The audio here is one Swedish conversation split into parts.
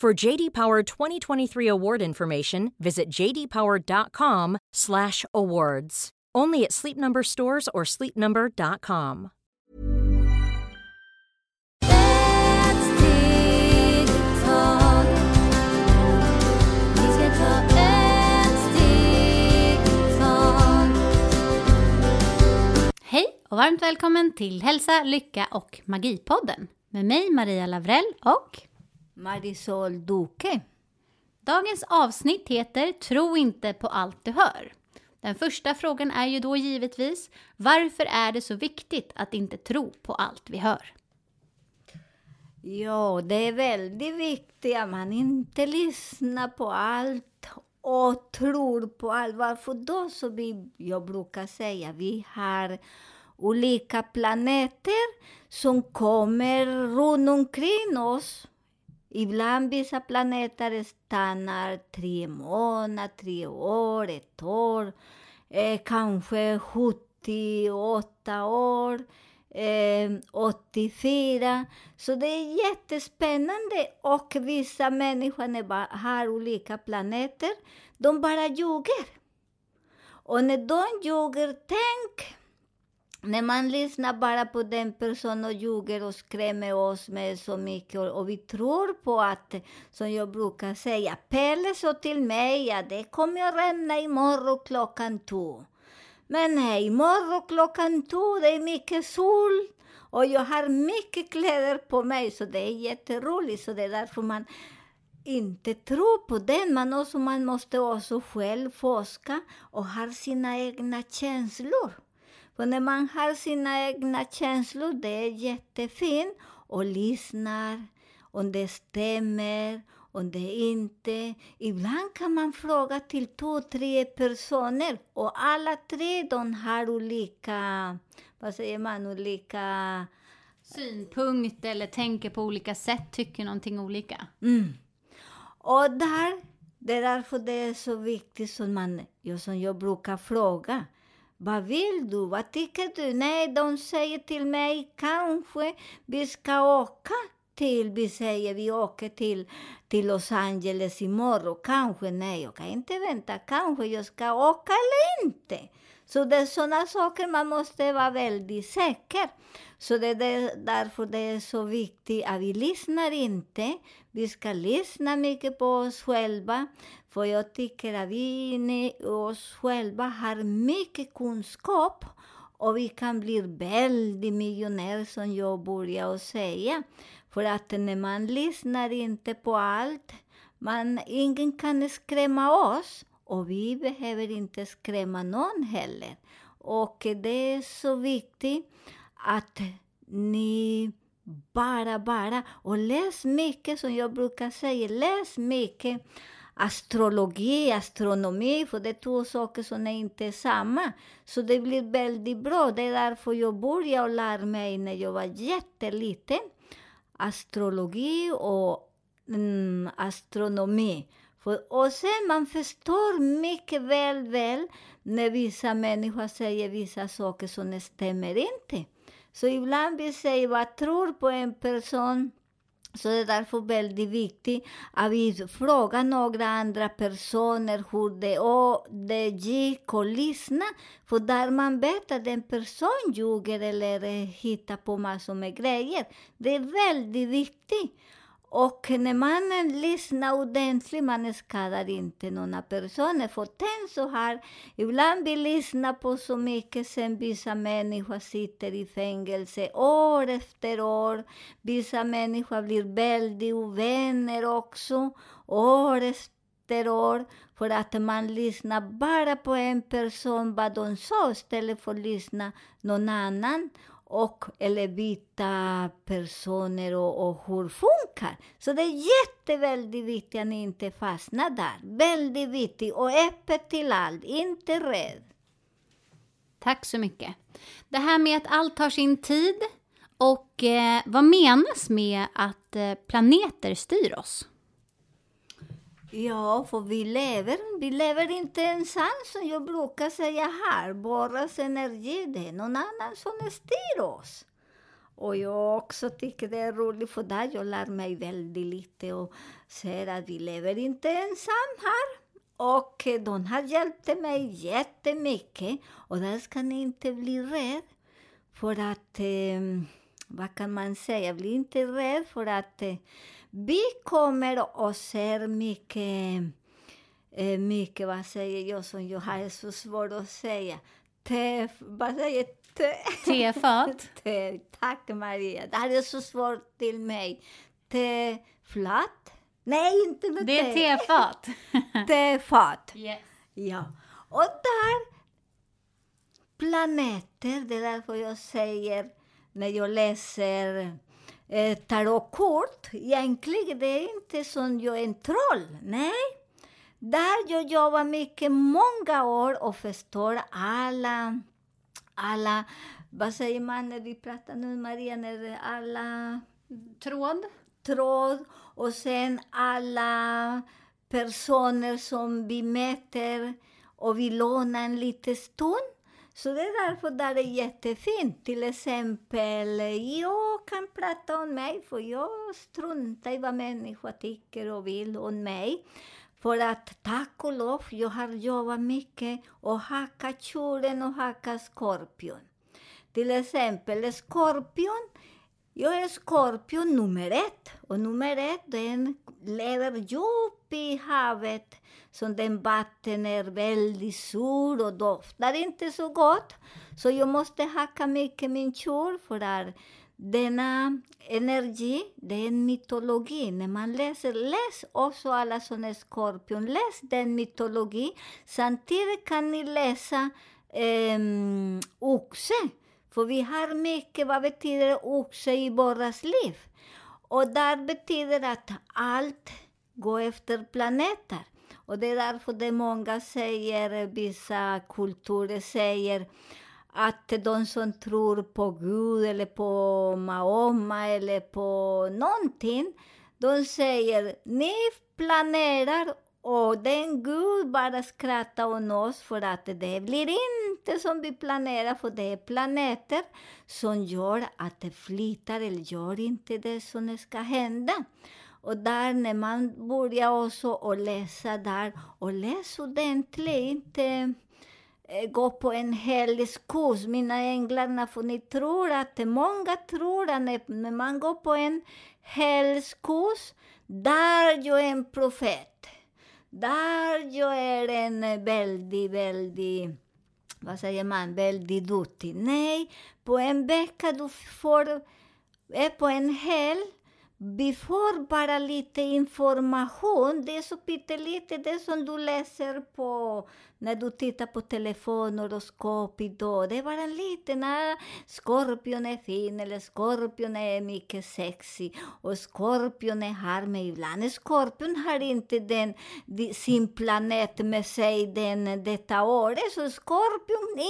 For JD Power 2023 award information, visit jdpower.com/awards. Only at Sleep Number stores or sleepnumber.com. Hej och varmt välkommen till Hälsa, Lycka och Magipodden med mig Maria Lavrell och Marisol Duque. dagens avsnitt heter Tro inte på allt du hör. Den första frågan är ju då givetvis varför är det så viktigt att inte tro på allt vi hör? Ja, det är väldigt viktigt att man inte lyssnar på allt och tror på allt. Varför då? Så vi, jag brukar säga, vi har olika planeter som kommer runt omkring oss. Ibland vissa planeter stannar tre månader, tre år, ett år, eh, kanske 78 år, eh, 84. Så det är jättespännande och vissa människor har olika planeter, de bara ljuger. Och när de ljuger, tänk när man lyssnar bara på den personen och ljuger och skrämmer oss med så mycket och, och vi tror på att, som jag brukar säga, Pelle sa till mig, att det kommer att regna imorgon klockan två. Men nej, imorgon klockan två, det är mycket sol och jag har mycket kläder på mig så det är jätteroligt. Så det är därför man inte tror på den. Man, också, man måste också själv forska och ha sina egna känslor. För när man har sina egna känslor, det är jättefint och lyssnar om det stämmer, om det inte. Ibland kan man fråga till två, tre personer och alla tre de har olika, vad säger man, olika Synpunkt eller tänker på olika sätt, tycker någonting olika. Mm. Och där, det är därför det är så viktigt som, man, som jag brukar fråga. Vad vill du? Vad tycker du? Nej, de säger till mig kanske vi ska åka till, vi säger vi åker till, till Los Angeles imorgon. Kanske, nej, jag kan inte vänta. Kanske jag ska åka eller inte. Så det är sådana saker man måste vara väldigt säker. Så det är det- därför det är så viktigt att vi lyssnar inte. Vi ska lyssna mycket på oss själva. För jag tycker att vi inne i oss själva har mycket kunskap och vi kan bli väldigt miljonärer som jag började säga. För att när man lyssnar inte på allt, man, ingen kan skrämma oss och vi behöver inte skrämma någon heller. Och det är så viktigt att ni bara, bara, och läs mycket som jag brukar säga, läs mycket astrologi, astronomi, för det är två saker som är inte är samma. Så det blir väldigt bra. Det är därför jag började lära mig när jag var jätteliten. Astrologi och mm, astronomi. För, och sen man förstår mycket väl, väl när vissa människor säger vissa saker som stämmer inte. Så ibland vi säger vad tror på en person så det är därför väldigt viktigt att vi frågar några andra personer hur det, och det gick och lyssna. För där man vet att en person ljuger eller hittar på massor med grejer. Det är väldigt viktigt. Och när man lyssnar ordentligt, man skadar inte några personer. För tänk så här, ibland vi lyssnar på så mycket sen vissa människor sitter i fängelse år efter år. Vissa människor blir väldigt ovänner också, år efter år. För att man lyssnar bara på en person, vad de sa, istället för att lyssna någon annan och eller byta personer och, och hur funkar. Så det är jätte, väldigt viktigt att ni inte fastnar där. Väldigt viktigt och öppet till allt, inte rädd. Tack så mycket. Det här med att allt tar sin tid och eh, vad menas med att eh, planeter styr oss? Ja, för vi lever, vi lever inte ensam som jag brukar säga här. Borras energi, det är någon annan som styr oss. Och jag också tycker det är roligt för där jag lär mig väldigt lite och ser att vi lever inte ensam här. Och de har hjälpt mig jättemycket. Och där ska ni inte bli rädd. För att, eh, vad kan man säga, bli inte rädd för att eh, vi kommer och ser mycket, eh, mycket, vad säger jag som jag har så svårt att säga. Te, vad säger te? Tefat? te, tack Maria, det här är så svårt till mig. Tefat? Nej, inte med Det är te. tefat. Tefat. Yes. Ja, och där planeter, det är därför jag säger när jag läser eh, tarotkort, egentligen det är inte som jag är en troll, nej. Där jag jobbar mycket, många år och förstår alla, alla, vad säger man när vi pratar nu Maria, när alla Tråd? tråd och sen alla personer som vi möter och vi lånar en liten stund. Så det är därför där det är jättefint. Till exempel, jag kan prata om mig, för jag struntar i vad människor tycker och vill om mig. För att tack och lov, jag har jobbat mycket och hackat tjuren och hackat skorpion. Till exempel skorpion, jag är skorpion nummer ett. Och nummer ett, den lever djupt i havet. Så den vatten är väldigt sur och doftar inte så gott. Så jag måste hacka mycket min kjol för att denna energi, det är en mytologi. När man läser, läs också alla som är skorpion. Läs den mytologi. Samtidigt kan ni läsa eh, oxe. För vi har mycket, vad betyder oxe i våras liv? Och där betyder att allt går efter planeter. Och det är därför det många säger, vissa kulturer säger, att de som tror på Gud eller på Mahoma eller på någonting, de säger ni planerar och den Gud bara skrattar åt oss för att det blir inte som vi planerar, för det är planeter som gör att det flyttar eller gör inte det som ska hända. Och där när man börjar också och läsa där, och läs ordentligt, inte eh, gå på en helig kurs, mina änglarna, för ni tror att, många tror att när, när man går på en helig kurs, där jag är en profet. Där jag är en väldigt, väldigt, vad säger man, väldigt duktig. Nej, på en vecka du får, är på en helg, vi får bara lite information. Det är så pyttelite, det som du läser på när du tittar på telefon, horoskop idag. Det är bara en liten, ah, skorpion är fin eller skorpion är mycket sexy och skorpion är här men ibland. Skorpion har inte den, sin planet med sig den, detta året, så skorpion,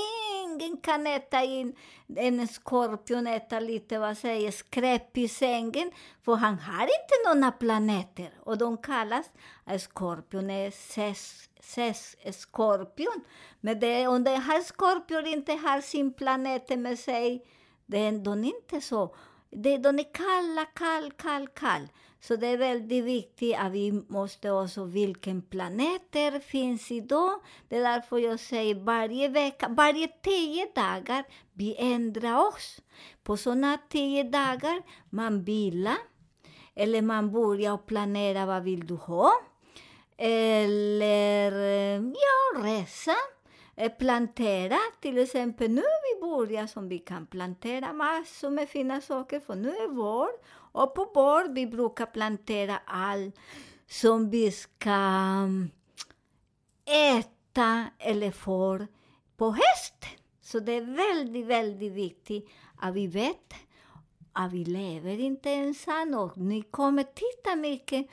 ingen kan äta in en skorpion, äta lite, vad säger, skräp i sängen, för han har inte några planeter och de kallas eh, skorpion är ses, ses, skorpion. Men det, om den här skorpion inte har sin planet med sig, det är ändå inte så. Det, de är kalla, kall, kall, kall. Så det är väldigt viktigt att vi måste också vilken planeter finns idag. Det är därför jag säger varje vecka, varje tio dagar, vi ändrar oss. På sådana tio dagar, man vilar, eller man börjar planera vad vill du ha. Eller eh, ja, resa. Eh, plantera, till exempel nu vi börjar som vi kan plantera massor med fina saker, för nu är vår. Och på vår vi brukar plantera allt som vi ska mm, äta eller får på hösten. Så det är väldigt, väldigt viktigt att vi vet att vi lever inte ensam och ni kommer titta mycket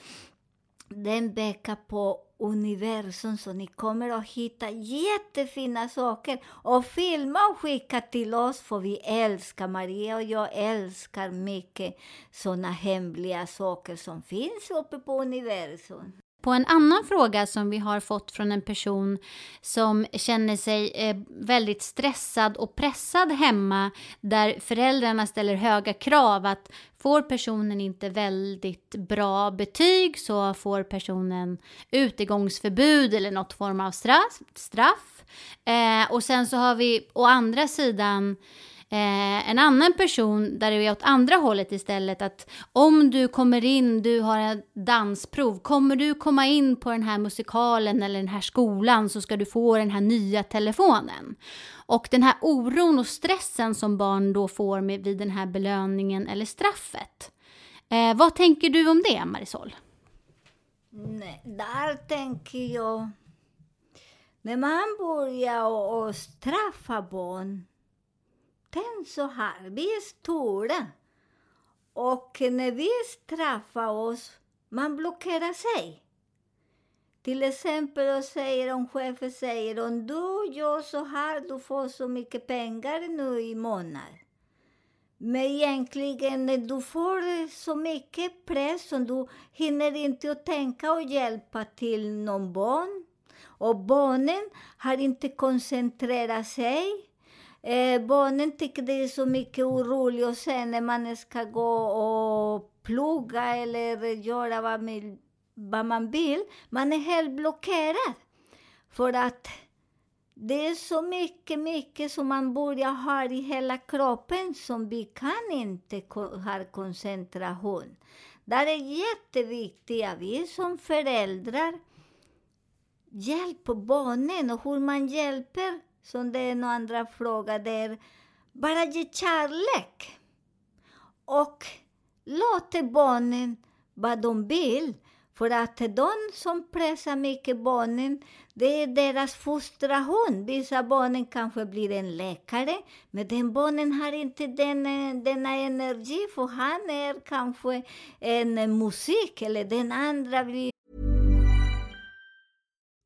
den vecka på universum så ni kommer att hitta jättefina saker och filma och skicka till oss för vi älskar, Maria och jag älskar mycket sådana hemliga saker som finns uppe på universum. På en annan fråga som vi har fått från en person som känner sig eh, väldigt stressad och pressad hemma där föräldrarna ställer höga krav att får personen inte väldigt bra betyg så får personen utegångsförbud eller något form av straff. straff. Eh, och sen så har vi å andra sidan Eh, en annan person där det är åt andra hållet istället att om du kommer in, du har ett dansprov, kommer du komma in på den här musikalen eller den här skolan så ska du få den här nya telefonen. Och den här oron och stressen som barn då får med, vid den här belöningen eller straffet. Eh, vad tänker du om det, Marisol? Nej, där tänker jag, när man börjar och, och straffa barn, tänk så här, vi är stora. Och när vi straffar oss, man blockerar sig. Till exempel och säger om chefen säger om du gör så här, du får så mycket pengar nu i månaden. Men egentligen, när du får så mycket press och du hinner inte att tänka och hjälpa till någon barn. Och barnen har inte koncentrerat sig. Eh, barnen tycker det är så mycket oroligt och sen när man ska gå och plugga eller göra vad man, vad man vill, man är helt blockerad. För att det är så mycket, mycket som man börjar ha i hela kroppen som vi kan inte ha koncentration. Det är jätteviktigt att vi som föräldrar hjälper barnen och hur man hjälper, som det är andra frågade, det är bara ge kärlek. Och låt barnen vad de vill. För att de som pressar mycket barnen, det är deras frustration. Vissa barnen kanske blir en läkare, men den barnen har inte den, denna energi, för han är kanske en musik, eller den andra blir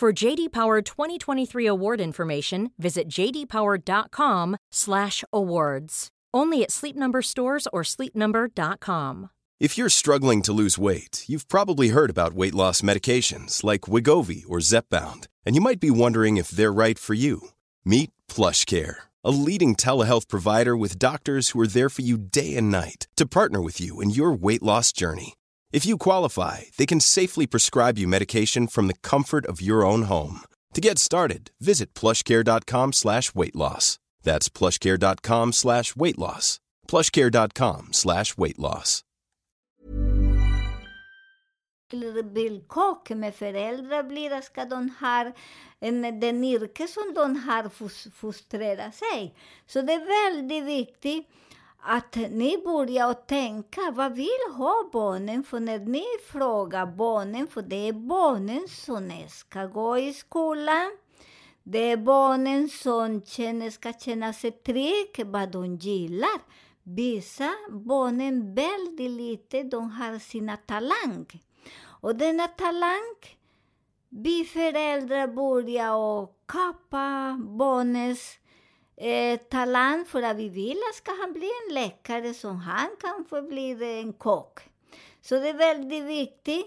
For JD Power 2023 award information, visit jdpower.com/awards. Only at Sleep Number stores or sleepnumber.com. If you're struggling to lose weight, you've probably heard about weight loss medications like Wigovi or Zepbound, and you might be wondering if they're right for you. Meet PlushCare, a leading telehealth provider with doctors who are there for you day and night to partner with you in your weight loss journey. If you qualify, they can safely prescribe you medication from the comfort of your own home. To get started, visit plushcare.com slash weight loss. That's plushcare.com slash weight loss. plushcare.com slash weight loss. villkor med föräldrar blir, ska de ha en, eh, den yrke som de har frustrerat sig. Så det är väldigt viktigt att ni börjar tänka, vad vill ha barnen? För när ni frågar barnen, för det är barnen som ska gå i skolan, det är barnen som känner, ska känna sig trygga, vad de gillar. Vissa barnen väldigt lite, de har sina talang. Och denna talang, vi föräldrar börjar och kapa barnens eh, talang för att vi vill att ska han bli en läkare som han kanske blir en kock. Så det är väldigt viktigt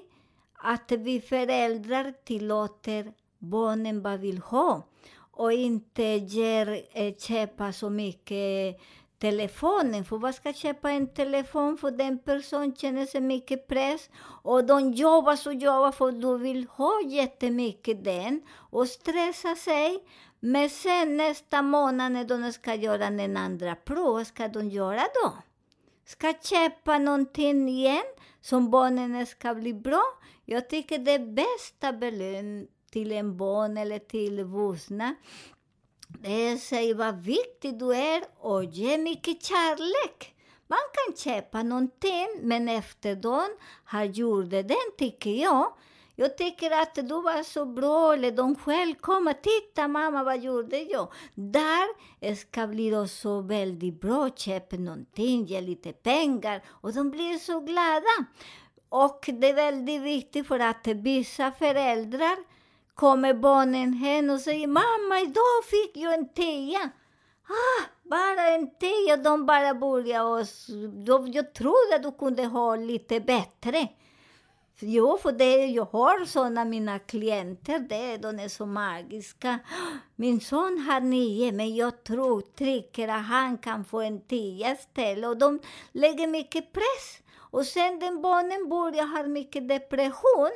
att vi föräldrar tillåter barnen vad vill ha och inte ger, eh, köpa så mycket telefonen. För vad ska köpa en telefon för den personen känner sig mycket press och de jobbar så jobbar för de vill ha jättemycket den och stressa sig. Men sen nästa månad när de ska göra en andra prov, vad ska de göra då? ska köpa någonting igen som barnen ska bli bra. Jag tycker det bästa belön till en barn eller till vuxna det är att säga vad viktig du är och ge mycket kärlek. Man kan köpa någonting, men efter de har gjort det, den tycker jag. Jag tycker att du var så bra, eller de själv kommer, titta mamma vad gjorde jag? Där ska bli också så väldigt bra, köpa någonting, ge lite pengar och de blir så glada. Och det är väldigt viktigt för att vissa föräldrar kommer barnen hem och säger mamma, idag fick jag en tia. Ah, bara en tia. De bara börjar och... s- Jag trodde att du kunde ha lite bättre. Jo, för det, jag har såna mina klienter, det, de är så magiska. Min son har nio, men jag tror, tycker att han kan få en tia istället. Och de lägger mycket press. Och sen den barnen börjar ha mycket depression.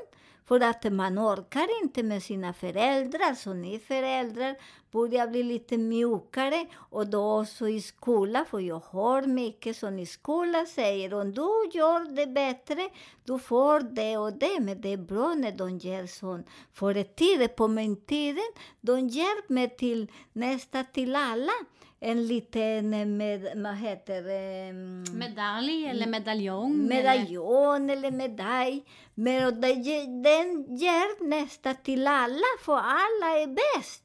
För att man orkar inte med sina föräldrar, så ni föräldrar börjar bli lite mjukare. Och då också i skolan, för jag har mycket som i skolan säger, om du gör det bättre, du får det och det. Men det är bra när de ger sån. Förr i tiden, på min tiden, de hjälpte mig till nästa till alla. En liten, eh, med, vad heter det? mm, Medalj eller medaljong? eller- medaljon eller medalj. Men den ger nästa till alla, för alla är bäst.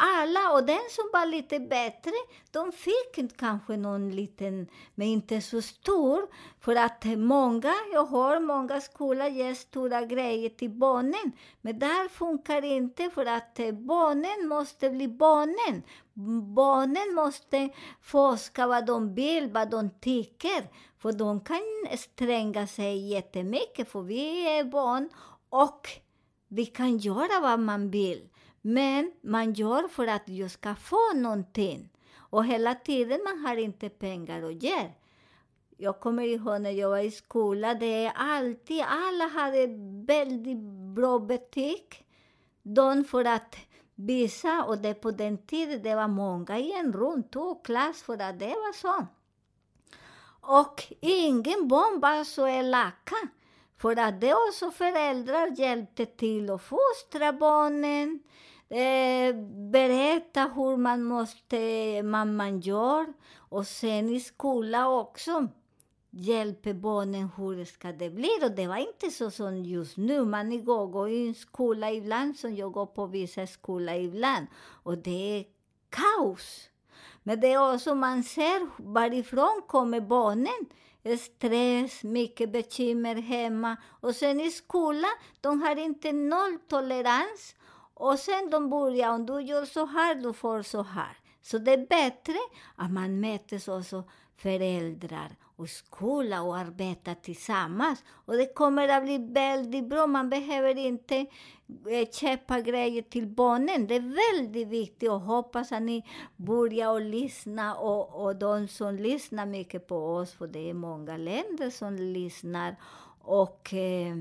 Alla, och den som var lite bättre, de fick kanske någon liten, men inte så stor. För att många, jag har många skolor ger stora grejer till barnen. Men där funkar inte för att barnen måste bli barnen. Barnen måste forska vad de vill, vad de tycker. För de kan stränga sig jättemycket, för vi är barn och vi kan göra vad man vill. Men man gör för att jag ska få någonting. Och hela tiden man har inte pengar att ge. Jag kommer ihåg när jag var i skolan, det är alltid, alla hade väldigt bra betyg. De för att visa, och det på den tiden, det var många i en rum, två klass för att det var så. Och ingen barn var så elaka. För att det också föräldrar hjälpte till att fostra barnen, eh, berätta hur man måste, man, man gör. Och sen i skolan också hjälper barnen hur ska det bli. Och det var inte så som just nu. Man går går i en skola ibland, som jag går på vissa skolor ibland. Och det är kaos. Men det är också man ser varifrån kommer barnen. Stress, mycket bekymmer hemma. Och sen i skolan, de har inte nolltolerans. Och sen de börjar, om du gör så här, du får så här. Så det är bättre att man möter också föräldrar och skola och arbeta tillsammans. Och det kommer att bli väldigt bra. Man behöver inte eh, köpa grejer till barnen. Det är väldigt viktigt och hoppas att ni börjar att lyssna och, och de som lyssnar mycket på oss, för det är många länder som lyssnar och eh,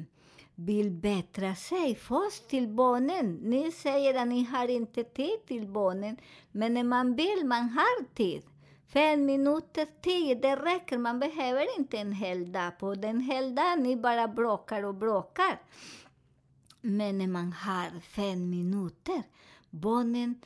vill bättra sig först till barnen. Ni säger att ni har inte tid till barnen, men när man vill, man har tid. Fem minuter, tio, det räcker. Man behöver inte en hel dag. På den hel dag ni bara bråkar och bråkar. Men när man har fem minuter, barnen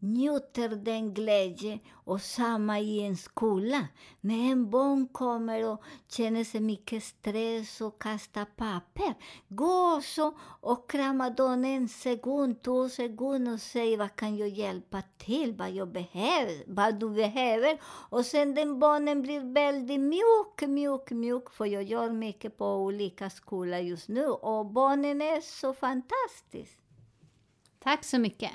njuter den glädje och samma i en skola. När en barn kommer och känner sig mycket stress och kastar papper, gå så och krama dem en sekund, två sekunder och säg vad kan jag hjälpa till, vad jag behöver, vad du behöver. Och sen den barnen blir väldigt mjuk, mjuk, mjuk, för jag gör mycket på olika skolor just nu och barnen är så fantastiska. Tack så mycket.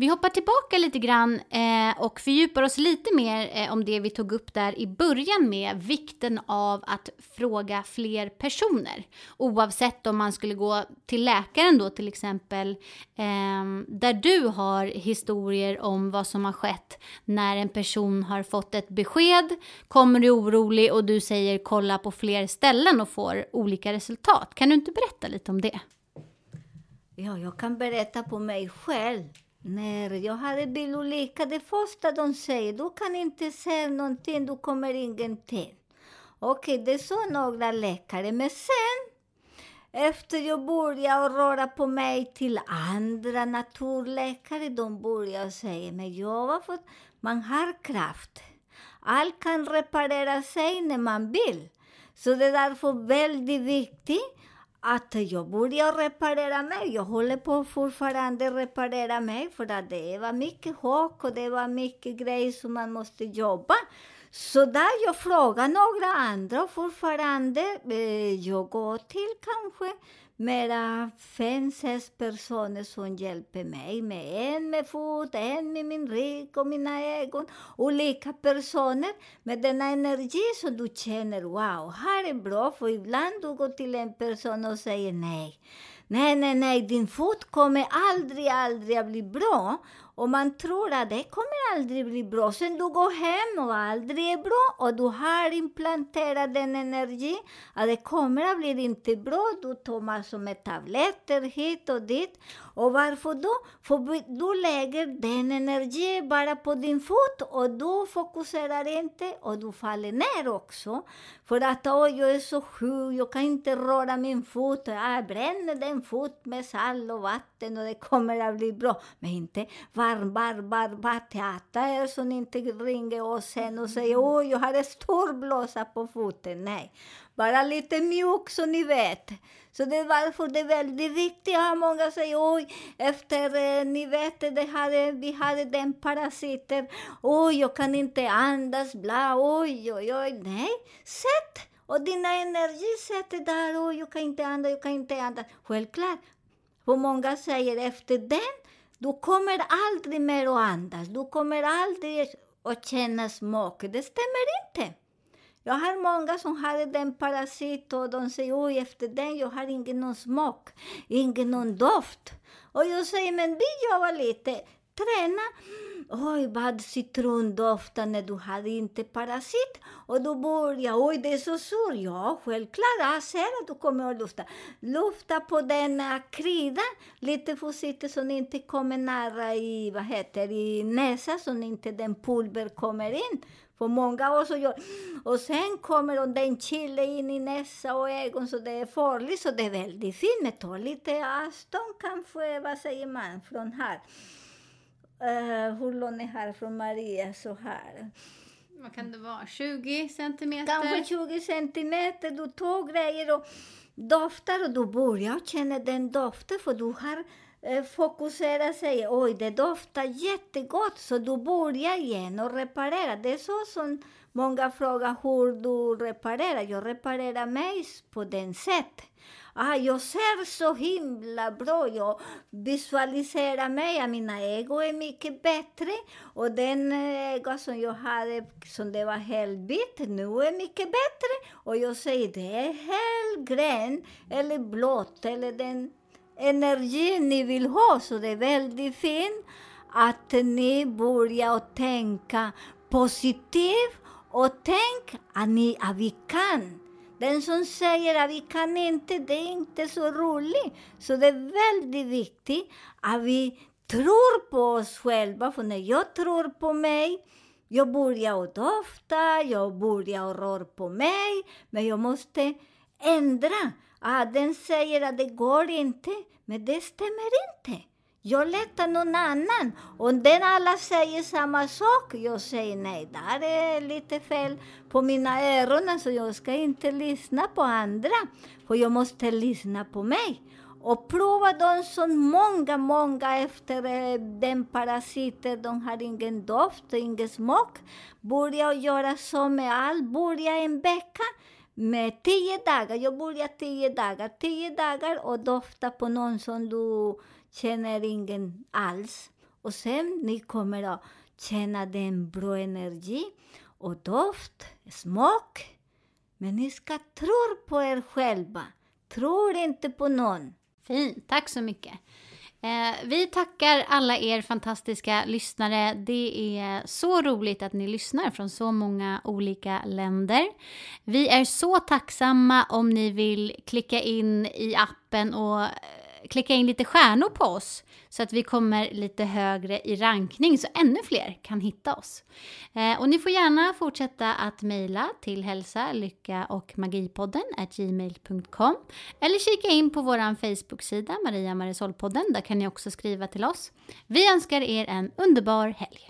Vi hoppar tillbaka lite grann eh, och fördjupar oss lite mer eh, om det vi tog upp där i början med vikten av att fråga fler personer. Oavsett om man skulle gå till läkaren då till exempel, eh, där du har historier om vad som har skett när en person har fått ett besked, kommer du orolig och du säger kolla på fler ställen och får olika resultat. Kan du inte berätta lite om det? Ja, jag kan berätta på mig själv. När jag hade bilolycka, det första de säger, du kan inte se någonting, du kommer ingenting. Okej, det sa några läkare. Men sen, efter jag började röra på mig till andra naturläkare, de började säga, men jag var för, man har kraft. Allt kan reparera sig när man vill. Så det är därför väldigt viktigt att jag började reparera mig. Jag håller på fortfarande reparera mig för att det var mycket hak och det var mycket grejer som man måste jobba. Så där jag frågar några andra och fortfarande, eh, jag går till kanske mera fem, sex personer som hjälper mig med en med fot, en med min rygg och mina ögon. Olika personer med denna energi som du känner, wow, här är bra. För ibland du går till en person och säger nej. Nej, nej, nej, din fot kommer aldrig, aldrig att bli bra. Och man tror att det kommer aldrig bli bra. Sen du går hem och aldrig är bra och du har implanterat den energi att det kommer att bli inte bra. Du tar massor med tabletter hit och dit. Och varför då? För du lägger den energin bara på din fot och du fokuserar inte och du faller ner också. För att oj, jag är så sjuk, jag kan inte röra min fot. Jag bränner den fot med salt och vatten och det kommer att bli bra. Men inte varm, varm, varm, varm teater som inte ringer oss sen och säger oj, jag har en stor blåsa på foten. Nej, bara lite mjuk så ni vet. Så det är varför det är väldigt viktigt. Ja, många säger oj, efter eh, ni vet, det hade, vi hade den parasiten. Oj, jag kan inte andas, bla, oj, oj, oj. Nej, sätt! Och dina energi sätter där, oj, jag kan inte andas, jag kan inte andas. Självklart. För många säger efter den, du kommer aldrig mer att andas. Du kommer aldrig att känna smak. Det stämmer inte. Jag har många som har den parasit och de säger oj, efter den jag har ingen någon smak, ingen någon doft. Och jag säger, men vi jobbar lite, träna. Oj, vad citrondoften när du hade inte parasit. Och då börjar oj, det är så sur. Ja, självklart, jag ser att du kommer att lufta. Lufta på den kryddan lite försiktigt så den inte kommer nära i, vad heter i näsan, så inte den pulver kommer in. För många av oss gör Och sen kommer den chili in i näsa och ögon, så det är farligt. Så det är väldigt fint, men ta lite avstånd kanske, vad säger man, från här. Hur långt är här från Maria, så här. Vad kan det vara? 20 centimeter? Kanske 20 centimeter. Du tar grejer och doftar och du börjar känna den doften, för du har eh, fokuserat sig. Oj, det doftar jättegott, så du börjar igen och reparera. Det är så som många frågar hur du reparerar. Jag reparerar mig på den sättet. Ah, jag ser så himla bra. Jag visualiserar mig. Mina ögon är mycket bättre. Och den eh, ego som jag hade, som det var helt vitt, nu är mycket bättre. Och jag säger, det är helt grön eller blått eller den energin ni vill ha. Så det är väldigt fint att ni börjar tänka positivt och tänk att, ni, att vi kan. Den som säger att vi kan inte, det är inte så roligt. Så det är väldigt viktigt att vi tror på oss själva. För när jag tror på mig, jag börjar dofta, jag börjar röra på mig, men jag måste ändra. Ah, den säger att det går inte, men det stämmer inte. Jag letar någon annan. Om den alla säger samma sak, jag säger nej, där är lite fel på mina öron, så jag ska inte lyssna på andra, för jag måste lyssna på mig. Och prova de som många, många efter eh, den parasiter, de har ingen doft, ingen smak. Börja göra så med allt, börja en vecka med tio dagar. Jag börjar tio dagar, tio dagar och dofta på någon som du känner ingen alls. Och sen ni kommer att känna den bra energi och doft, smak. Men ni ska tro på er själva. Tror inte på någon. Fint, tack så mycket. Eh, vi tackar alla er fantastiska lyssnare. Det är så roligt att ni lyssnar från så många olika länder. Vi är så tacksamma om ni vill klicka in i appen och klicka in lite stjärnor på oss så att vi kommer lite högre i rankning så ännu fler kan hitta oss. Eh, och ni får gärna fortsätta att mejla till hälsa, lycka och magipodden gmail.com eller kika in på vår Facebook-sida Maria Marisolpodden. Där kan ni också skriva till oss. Vi önskar er en underbar helg.